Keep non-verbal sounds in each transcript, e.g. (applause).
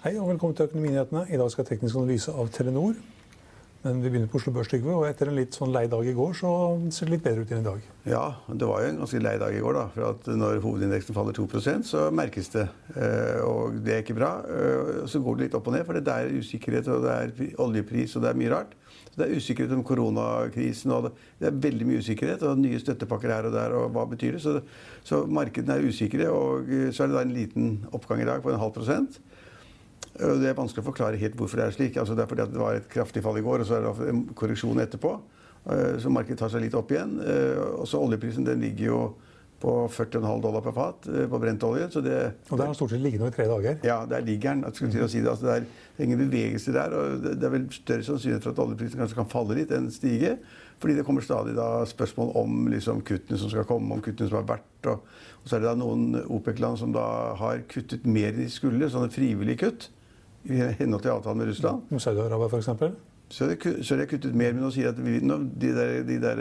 Hei og velkommen til Økonominyhetene. I dag skal teknisk analyse av Telenor. Men vi begynner på Oslo Børs, Trygve. Og etter en litt sånn lei dag i går, så ser det litt bedre ut enn i dag. Ja, det var jo en ganske lei dag i går. da, for at Når hovedindeksen faller 2% så merkes det. Eh, og det er ikke bra. Eh, så går det litt opp og ned, for det er usikkerhet, og det er oljepris, og det er mye rart. Så Det er usikkerhet om koronakrisen, og det er veldig mye usikkerhet. Og nye støttepakker her og der, og hva betyr det? Så, så markedene er usikre. Og så er det da en liten oppgang i dag på en halv prosent. Det er vanskelig å forklare helt hvorfor det er slik. Altså det er fordi det var et kraftig fall i går, og så er det en korreksjon etterpå. Så markedet tar seg litt opp igjen. Også oljeprisen den ligger jo på 40,5 dollar per fat på brentolje. Så det, og der har stort sett ligget i tre dager? Ja, der ligger den. Si det. Altså det, det er ingen bevegelse der. Og det er vel større sannsynlighet for at oljeprisen kanskje kan falle litt enn stige. Fordi det kommer stadig da spørsmål om liksom kuttene som skal komme, om kuttene som har vært. Og, og så er det da noen OPEC-land som da har kuttet mer enn de skulle, sånne frivillige kutt i henhold til avtalen med Russland. Med Saudi-Arabia f.eks.? Så har de kuttet mer, men nå sier at vi, nå, de der, de der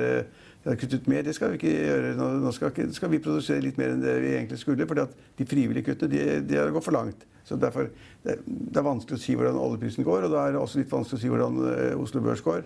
de har kuttet mer. Det skal vi ikke gjøre. Nå, nå skal, skal, vi produsere litt mer enn det vi egentlig skulle. For de frivillige kuttene de, de har gått for langt. Så derfor, det, det, er vanskelig å si hvordan oljeprisen går, og da er det også litt vanskelig å si hvordan uh, Oslo Børs går.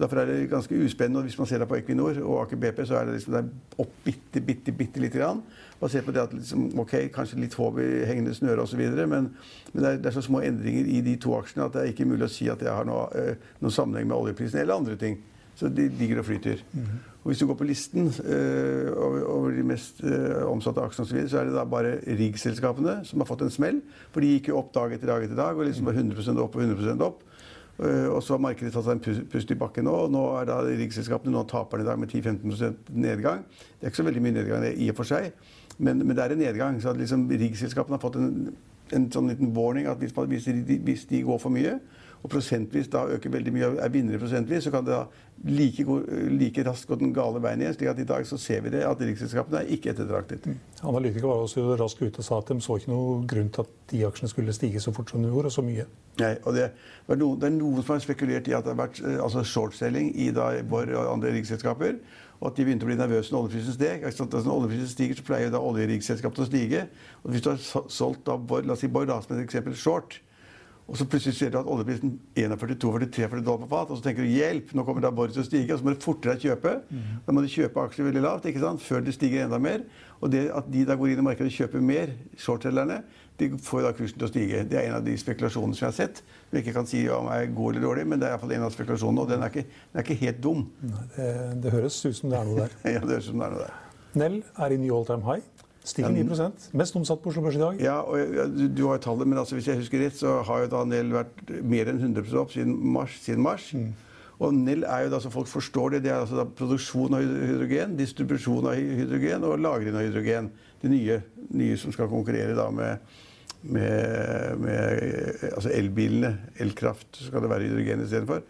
Derfor er det ganske uspennende. og Hvis man ser det på Equinor og Aker BP, så er det liksom opp bitte, bitte, bitte lite grann. Basert på det at liksom, ok, kanskje litt håp i hengende snøre osv. Men, men det, er, det, er, så små endringer i de to aksjene at det er ikke mulig å si at det har noe, uh, noen sammenheng med oljeprisen eller andre ting. Så de ligger og flyter. Mm -hmm. Og Hvis du går på listen uh, over, over, de mest uh, omsatte aksjene, så, videre, så er det da bare riggselskapene som har fått en smell. For de gikk jo opp dag etter dag etter dag og liksom var 100% opp og 100% opp. Uh, og så har markedet tatt seg en pust i bakken nå. Nå er da riksselskapene taperne i dag med 10-15% nedgang. Det er ikke så veldig mye nedgang i og for seg, men, men det er en nedgang. Så liksom riksselskapene har fått en, en sånn liten warning at hvis, hvis, de, hvis de går for mye, og prosentvis da øker veldig mye, er vinnere prosentvis, så kan det da like, like, raskt gå den gale veien igjen. slik at i dag så ser vi det at riksselskapene er ikke ettertraktet. Mm. Analytikere var også raskt ute og sa at de så ikke noe grunn til at de aksjene skulle stige så fort som de gjorde, og så mye. Nei, og det, noen, det er noen som har spekulert i at det har vært eh, altså shortselling i da vår og andre riksselskaper. Og at de begynte å bli nervøse når oljeprisen steg. Altså, når oljeprisen stiger, så pleier da oljeriksselskapene å stige. Og hvis du har solgt da, la oss si Borr som et eksempel, short, og så plutselig ser du at oljeprisen 41-43 dollar på fat, og så tenker du hjelp, nå kommer da Boris til å stige, og så må du fortere kjøpe. Mm. Da må du kjøpe aksjer veldig lavt ikke sant? før det stiger enda mer. Og det at de da går inn i markedet og kjøper mer, shortselgerne, de får da kursen til å stige. Det er en av de spekulasjonene som jeg har sett. Som jeg ikke kan si om er god eller dårlig, men det er iallfall en av spekulasjonene. Og den er ikke, den er ikke helt dum. Nei, det, det, høres ut som det er noe der. (laughs) ja, det høres ut som det er noe der. Nell er i ny all time high. Stiger 9 Mest omsatt på Oslo Børs i dag. Ja, og du, du har jo tallet, men altså, hvis jeg husker rett, så har jo da Nell vært mer enn 100 opp siden mars. Siden mars. Mm. Og Nell er jo da, så folk forstår det, det er altså da produksjon av hydrogen, distribusjon av hydrogen og lagring av hydrogen. De nye, nye som skal konkurrere da med, med, med altså elbilene. Elkraft skal det være hydrogen istedenfor.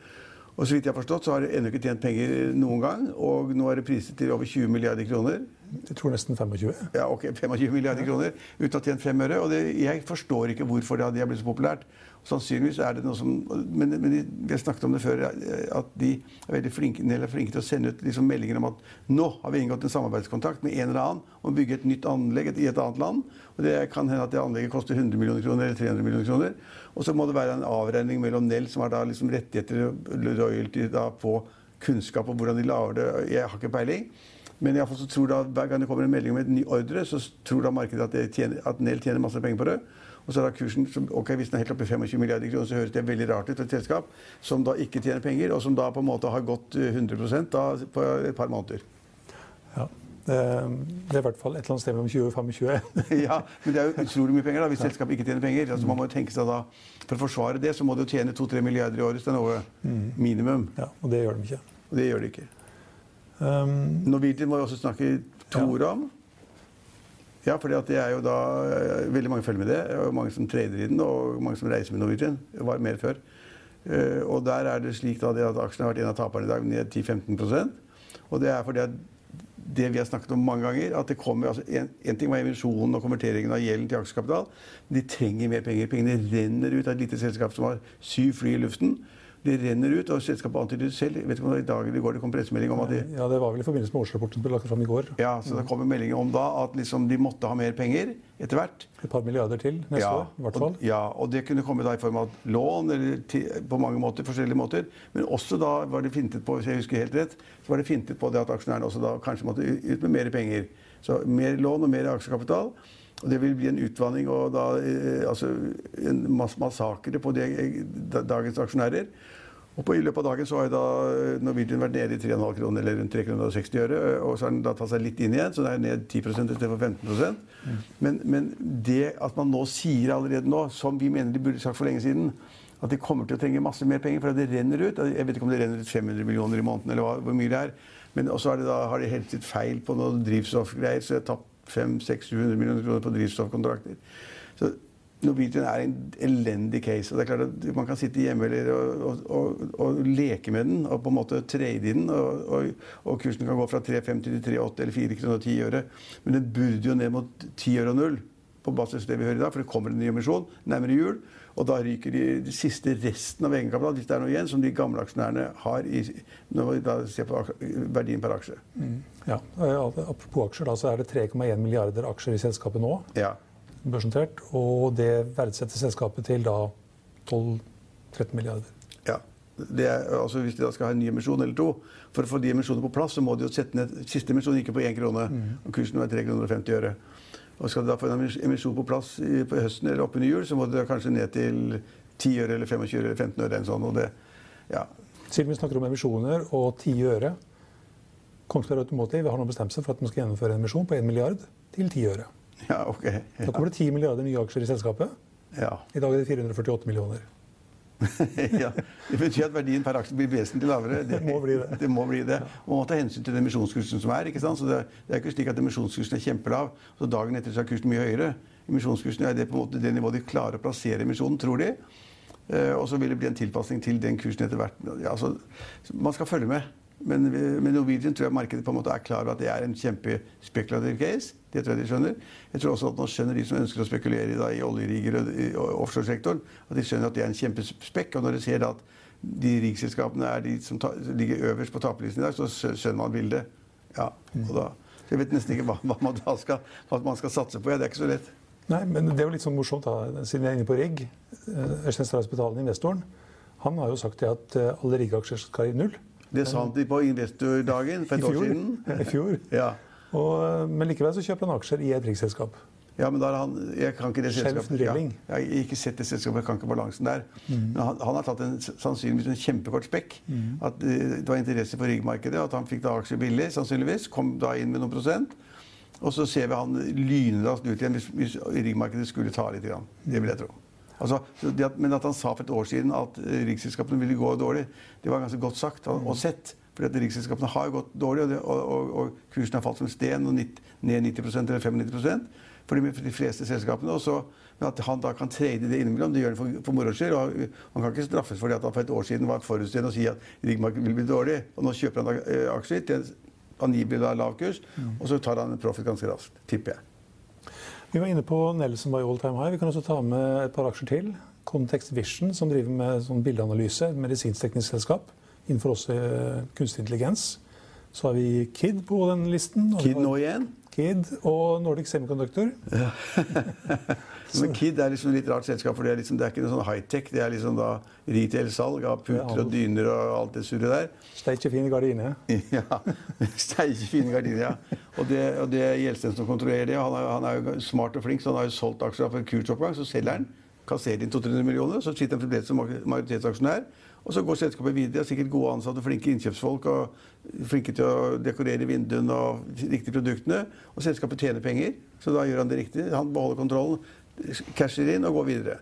Og så vidt jeg har forstått, så har det ennå ikke tjent penger noen gang. Og nå er det priset til over 20 milliarder kroner. Jeg tror nesten 25. Ja, ok, 25 milliarder kroner uten å ha tjent fem øre. Og det, jeg forstår ikke hvorfor det har blitt så populært. Sannsynligvis er det noe som Men, men vi har snakket om det før, at de er veldig flinke, er flinke til å sende ut liksom meldinger om at nå har vi inngått en samarbeidskontakt med en eller annen om å bygge et nytt anlegg i et annet land. Og det kan hende at det anlegget koster 100 millioner kroner eller 300 millioner kroner. Og så må det være en avregning mellom Nell, som har da liksom rettigheter og royalty da på kunnskap om hvordan de lager det. Jeg har ikke peiling. Men i fall så tror da, hver gang det kommer en melding om et ny ordre, så tror da markedet at, tjener, at Nell tjener masse penger på det. Og så er da kursen ok, Hvis den er helt oppe i 25 milliarder kroner, så høres det veldig rart ut for et selskap som da ikke tjener penger, og som da på en måte har gått 100 da på et par måneder. Ja. Det er i hvert fall et eller annet sted mellom 20 og 25. (laughs) ja, men det er jo (laughs) utrolig mye penger da, hvis selskapet ikke tjener penger. Altså, man må jo tenke seg da, For å forsvare det så må det jo tjene 2-3 milliarder i året. Det er noe minimum. Ja, Og det gjør de ikke. Og det gjør de ikke. Um, Norwegian må vi også snakke to ord om. Ja, for det er jo da eh, Veldig mange følger med det. og Mange som trader i den, og mange som reiser med Norwegian. Var mer før. Eh, Og der er det slik da det at aksjen har vært en av taperne i dag, ned 10-15% Og det er fordi at det vi har snakket om mange ganger, at det kommer altså en, en ting var emisjonen og konverteringen av gjelden til aksjekapital. Men de trenger mer penger. Pengene renner ut av et lite selskap som har syv fly i luften. De renner ut, og selskapet antyder det selv. Jeg vet ikke om det var i dag eller i går det kom pressemelding om at de ja, det var vel i forbindelse med årsrapporten som ble lagt fram i går. ja, så det en melding om da at liksom de måtte ha mer penger etter hvert. Et par milliarder til neste Ja, år, i hvert fall. Og, ja, og det kunne komme da i form av lån eller ti, på mange måter, forskjellige måter. Men også da var det fintet på, hvis jeg husker helt rett, så var det fintet på det at aksjonærene også da kanskje måtte ut med mer penger. Så mer lån og mer aksjekapital. Og det vil bli en utvanning og da eh, altså en mass massakre på de, dagens aksjonærer. Og på, I løpet av dagen så har da eh, Norwegian vært nede i 3,5 kroner, eller rundt 360 øre. Og så har den da tatt seg litt inn igjen, så den er ned 10% istedenfor 15% men, men det at man nå sier allerede nå, som vi mener de burde sagt for lenge siden, at de kommer til å trenge masse mer penger, for det renner ut. Jeg vet ikke om det renner ut 500 millioner i måneden, eller hva, hvor mye det er. Men også har de, da, har de helt sitt feil på noen drivstoffgreier, så de har tapt 500-600 millioner kroner på drivstoffkontrakter. Så Norwegian er en elendig case. og det er klart at Man kan sitte hjemme og, og, og, leke med den og på en måte trade i den. Og, og, kursen kan gå fra 3,50 til 3,80 eller 4 kroner og 10 øre. Men den burde jo ned mot 10 øre og 0 på basis av det vi hører i dag, for det kommer en ny emisjon nærmere jul. Og da ryker de, de siste resten av egenkapitalen, hvis det er noe igjen, som de gamle aksjonærene har i, når vi da ser på verdien per aksje. Ja, eh, Apropos aksjer, da, så er det 3,1 milliarder aksjer i selskapet nå. Ja. børsnotert, og det verdsetter selskapet til da 12-13 milliarder. Ja. Det er, altså hvis de da skal ha en ny emisjon eller to For å få de emisjonene på plass, så må de jo sette ned Siste emisjon ikke på 1 krone, og kursen var 3,50 kroner og 50 øre. Og skal du da få en emisjon på plass i, på høsten eller oppunder jul, så må du da kanskje ned til 10 øre eller 25 øre eller 15 øre. Sånn, og det, ja. Siden vi snakker om emisjoner og 10 øre Kongsberg Automotive har nå bestemt seg for at man skal gjennomføre en emisjon på 1 milliard til 10 øre. ja, ok. Da kommer det 10 milliarder nye aksjer i selskapet. Ja. I dag er det 448 millioner. (laughs) ja. Det betyr at verdien per aksje blir vesentlig lavere. Det må bli det. det må bli det. Og man må ta hensyn til den emisjonskursen som er. ikke sant? Så det, det er ikke slik at emisjonskursen er kjempelav, så dagen etter så er kursen mye høyere. Emisjonskursen er det på en måte det nivået de klarer å plassere emisjonen, tror de. Eh, og så vil det bli en tilpasning til den kursen etter hvert. Ja, altså, man skal følge med. Men med Norwegian tror jeg markedet på en måte er klar over at det er en kjempespekulativ case. Det tror jeg de skjønner. Jeg tror også at nå skjønner de som ønsker å spekulere da, i oljerigger og offshoresektoren, at de skjønner at det er en kjempespekk. Og når de ser at de riksselskapene er de som ta, ligger øverst på taperlisten i dag, så skjønner man bildet. Ja, og da, så jeg vet nesten ikke hva, hva, man skal, hva man skal satse på. Ja, det er ikke så lett. Nei, men det er jo litt sånn morsomt, da, siden jeg er inne på rigg. eh, Øystein Strauss Betalen, investoren, han har jo sagt det at eh, alle riggaksjer skal i null. Det sa han på investordagen for et år siden. I fjor. Ja. Og, men likevel så kjøper han aksjer i et riksselskap. Ja, men da er han, jeg kan ikke det selskapet. Ja, jeg har ikke sett det selskapet, jeg kan ikke balansen der. Men han, han har tatt en, sannsynligvis en kjempekort spekk. At eh, det var interesse for riggmarkedet, at han fikk da aksjer billig, sannsynligvis. Kom da inn med noen prosent. Og så ser vi han lynraskt ut igjen hvis, hvis riggmarkedet skulle ta litt. Grann. Det vil jeg tro. Altså, det at, men at han sa for et år siden at riksselskapene ville gå dårlig, det var ganske godt sagt og, sett. For at riksselskapene har gått dårlig, og, det, og, og, og kursen har falt som en sten, og ned 90 eller 95 for de, for de fleste selskapene. Og så men at han da kan trade det innimellom, det gjør han for, for moro skyld. Han kan ikke straffes fordi at han for et år siden var forutseende og si at riggmarkedet vil bli dårlig. Og nå kjøper han da eh, aksjer til en angivelig lav kurs, og så tar han en profit ganske raskt, tipper jeg. Vi var inne på Nelson by all time high. Vi kan også ta med et par aksjer til. Context Vision, som driver med sånn bildeanalyse, et medisinsk-teknisk selskap innenfor også eh, kunstig intelligens. Så har vi Kid på den listen. Kid nå igjen? Kid og Nordic Semiconductor. (laughs) Men Kid er liksom litt rart selskap, for det er, liksom, det er ikke noe sånn high-tech. Det er liksom da retail-salg av puter og dyner og alt det surret der. Steikje fine gardiner. (laughs) Ja. Steike fine gardiner, ja. Og det, og det er Gjelsten som kontrollerer det. Han er, han er jo smart og flink, så han har jo solgt aksjer for en kursoppgang. Så selger han, kasserer inn 200-300 millioner, så sitter han fremdeles som majoritetsaksjonær. Og så går selskapet videre. De har sikkert gode ansatte, flinke innkjøpsfolk og flinke til å dekorere vinduene og riktige produktene. Og selskapet tjener penger, så da gjør han det riktig. Han beholder kontrollen, casher inn og går videre.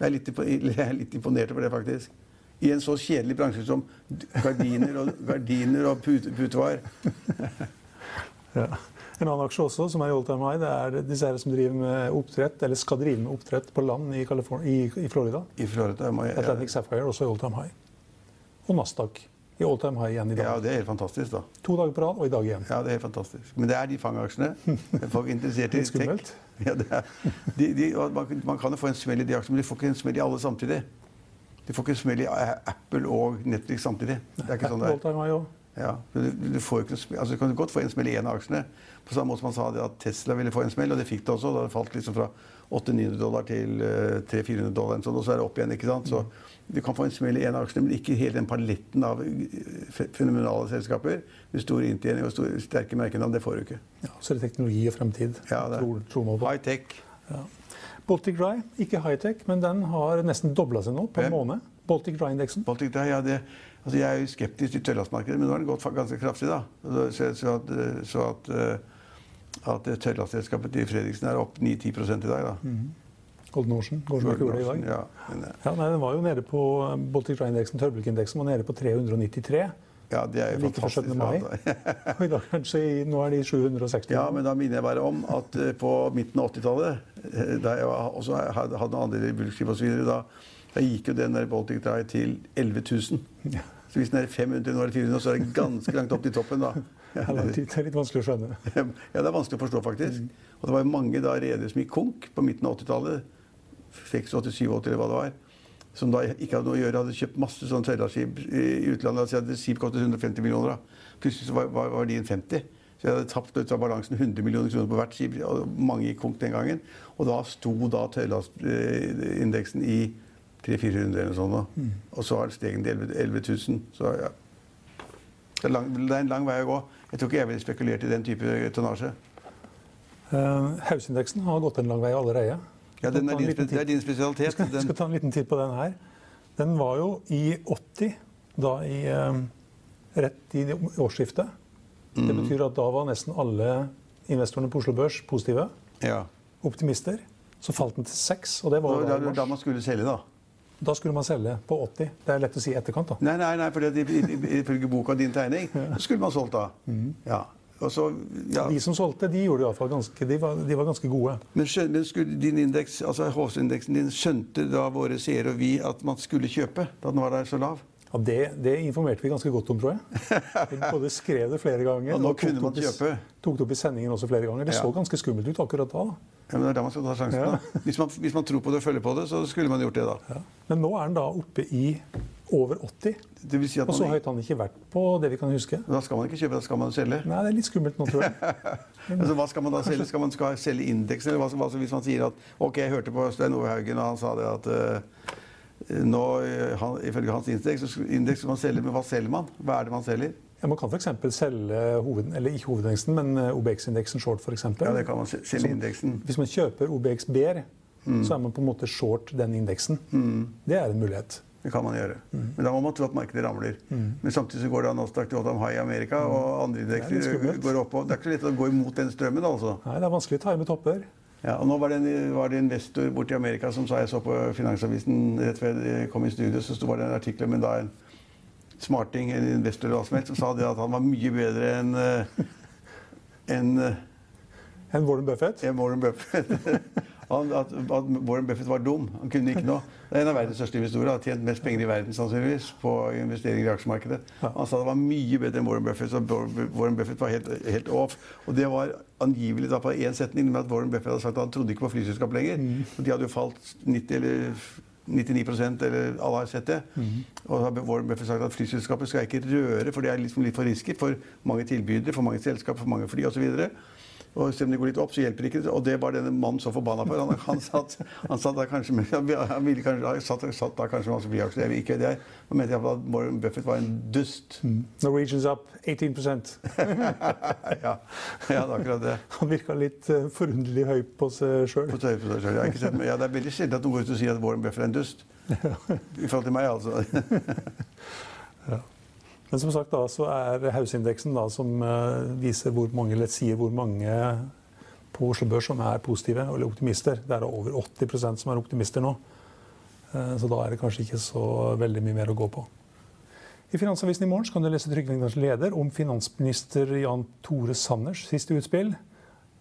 Jeg er litt, (laughs) jeg er litt imponert over det, faktisk. I en så kjedelig bransje som gardiner og, gardiner og pute, putevar. (laughs) ja. En annen aksje også som er i all time high, det er disse her som driver med oppdrett, eller skal drive med oppdrett på land i, i, i Florida. I Florida ja, Atlantic Sapphire også i all time high. Og Nasdaq i all time high igjen i dag. Ja, det er helt fantastisk, da. To dager på rad, og i dag igjen. Ja, det er helt fantastisk. Men det er de fangaksjene. Folk er interessert i (laughs) tech. Ja, det er. De, de, man, man, kan jo få en smell i de aksjene, men de får ikke en smell i alle samtidig. De får ikke en smell i Apple og Netflix samtidig. Det er ikke sånn det også. Ja, du, du, får ikke, altså, du kan godt få en smell i én av aksjene. På samme måte som man sa at Tesla ville få en smell, og det fikk det også. Da det falt liksom fra 800-900 dollar til uh, 300-400 dollar, sånn, og så er det opp igjen. ikke sant? Så du kan få en smell i én av aksjene, men ikke hele den paletten av fenomenale selskaper med stor inntjening og store, sterke merkenavn. Det får du ikke. Ja, så er det teknologi og fremtid. Ja, det tror, tror man på. High tech. Ja. Baltic Dry, ikke high-tech, men den har nesten dobla seg nå på en måned. Baltic Dry-indeksen. Baltic Dry, ja, det, altså jeg er jo skeptisk til tørrlastmarkedet, men nå har den gått ganske kraftig. da. Så, så at, så at, eh, at tørrlastselskapet til Fredriksen er opp 9-10 i dag. da. Golden Ocean går som ikke gjorde det i dag. Ja, men, eh, Ja, nei, Den var jo nede på Baltic Dry-indeksen, tørrbrukkindeksen, var nede på 393. ja, det er jo Like fantastisk. mai. (laughs) Og i dag kanskje i- nå er de 760. Ja, men da minner jeg bare om at eh, på midten av 80-tallet, eh, da jeg også hadde noen andre i bulkskip osv., da, da gikk jo den der Baltic Dry til 11 000. Så hvis den er 500, nå er det 400, så er det ganske langt opp til toppen, da. (laughs) Er det er litt vanskelig å skjønne. (laughs) Ja, det er vanskelig å forstå, faktisk. Og det var mange da redere som gikk konk på midten av 80-tallet. 86, 87, eller hva det var. Som da ikke hadde noe å gjøre. Hadde kjøpt masse sånne seilerskip i utlandet. Altså, hadde skip kostet 150 millioner. da. Plutselig så var, var, var de en 50. Så jeg hadde tapt ut av balansen 100 millioner kroner på hvert skip. og Mange gikk konk den gangen. Og da sto da tørrlastindeksen i 300-400 eller noe sånt. Da. Og så har det steget til 11 11 000. Så ja. Det er, lang, det er en lang vei å gå. Jeg tror ikke jeg ville spekulert i den type tonnasje. Uh, Hausindeksen har gått en lang vei allerede. Ja, den er din, det er din Jeg spesialitet. skal, jeg skal ta en liten titt på den her. Den var jo i 80, da i eh, rett i årsskiftet. Mm. Det betyr at da var nesten alle investorene på Oslo Børs positive. ja. Optimister. Så falt den til 6, og det var da, da, da man skulle selge, da. Da skulle man selge på 80. Det er lett å si i etterkant, da. Nei, nei, nei, for ifølge boka din tegning, så skulle man solgt da. Mm. Ja. Og så, ja. De som solgte, de ganske, de var, de var ganske gode. Men, skjøn, men skulle din indeks, altså HC-indeksen din, skjønte da våre seere og vi at man skulle kjøpe da den var der så lav? Ja, det, det informerte vi ganske godt om, tror jeg. Vi både skrev det flere ganger (laughs) Og nå tok kunne man kjøpe. Tok det opp i sendingen også flere ganger. Det Ja. så ganske skummelt ut akkurat da. da. Ja, men det er da man skal ta sjansen. Ja. Hvis man, hvis man tror på det og følger på det, så skulle man gjort det da. Ja. Men nå er den da oppe i over 80. Det vil si at Og så høyt har den ikke vært på det vi kan huske. da skal man ikke kjøpe, da skal man selge. Nei, det er litt skummelt nå, tror jeg. (laughs) Altså, hva skal man da selge? Skal man skal selge indeksen? Eller hva, hva, hvis man sier at Ok, jeg hørte på Stein Ove Haugen, og han sa det at uh, nå, eh, han, ifølge hans indeks, så indeks skal man selge, men hva selger man? Hva er det man selger? Ja, man kan f.eks. selge hoved, eller ikke hovedindeksen, men eh, OBX-indeksen short, f.eks. Ja, det kan man se- selge indeksen. Hvis man kjøper OBX BR, Mm. så er man på en måte short den indeksen. Det er en mulighet. Det kan man gjøre. Mm. Men da må man tro at markedet ramler. Men samtidig så går det Nasdaq til Oldham High i Amerika, og andre Mm. Er litt indekser går opp. Og det er ikke så lett å gå imot den strømmen, altså. Nei, Det er vanskelig å ta med topper. Ja, og nå var det en, var det en investor borti Amerika som sa Jeg så på Finansavisen rett før jeg kom i studio, så sto det en artikkel om en, da, en smarting, en investor eller hva som helst, som sa det at han var mye bedre enn eh, enn eh, En Warren Buffett. En Warren Buffett. (laughs) Han, at, at Warren Buffett var dum. Han kunne ikke noe. Det er en av verdens største investorer. Har tjent mest penger i verden sannsynligvis på investeringer i aksjemarkedet. Han sa det var mye bedre enn Warren Buffett, så Warren Buffett var helt, helt off. Og det var angivelig da på én setning med at Warren Buffett hadde sagt at han trodde ikke på flyselskap lenger. For de hadde jo falt 90 eller 99 eller alle har sett det. Og da har Warren Buffett sagt at flyselskapet skal ikke røre, for det er liksom litt for risky for mange tilbydere, for mange selskap, for mange fly osv. Og selv om det går litt opp, så hjelper det ikke. Og det var denne mannen så forbanna for. Han, han, satt, han satt da kanskje med Han ville kanskje, han satt, satt da kanskje med. Jeg vet ikke det. Han mente iallfall at Warren Buffett var en dust. Norwegian's up 18% (laughs) ja, ja, det er akkurat det. Han virka litt uh, forunderlig høy på seg sjøl. Ja, det er veldig sjelden at noen går ut og sier at Warren Buffett er en dust. (laughs) I forhold til meg, altså. Men som sagt da, så er Hausindeksen da, som eh, viser hvor mange, eller sier hvor mange på Oslo Børs som er positive eller optimister. Det er over 80% som er optimister nå. Så da er det kanskje ikke så veldig mye mer å gå på. I Finansavisen i morgen kan du lese Trygve leder om finansminister Jan Tore Sanners siste utspill.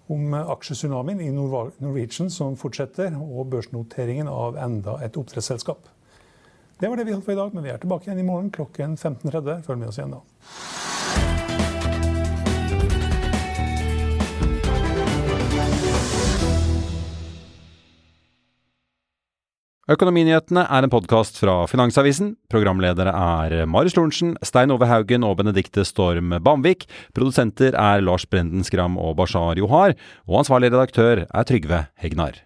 Om aksjetsunamien i Norwegian som fortsetter, og børsnoteringen av enda et oppdrettsselskap. Det var det vi holdt for i dag, men vi er tilbake igjen i morgen klokken 15.30. Følg med oss igjen da. Økonominyhetene er en podkast fra Finansavisen. Programledere er Marius Lorentzen, Stein Ove Haugen og Benedikte Storm Bamvik. Produsenter er Lars Brenden Skram og Bashar Johar. Og ansvarlig redaktør er Trygve Hegnar.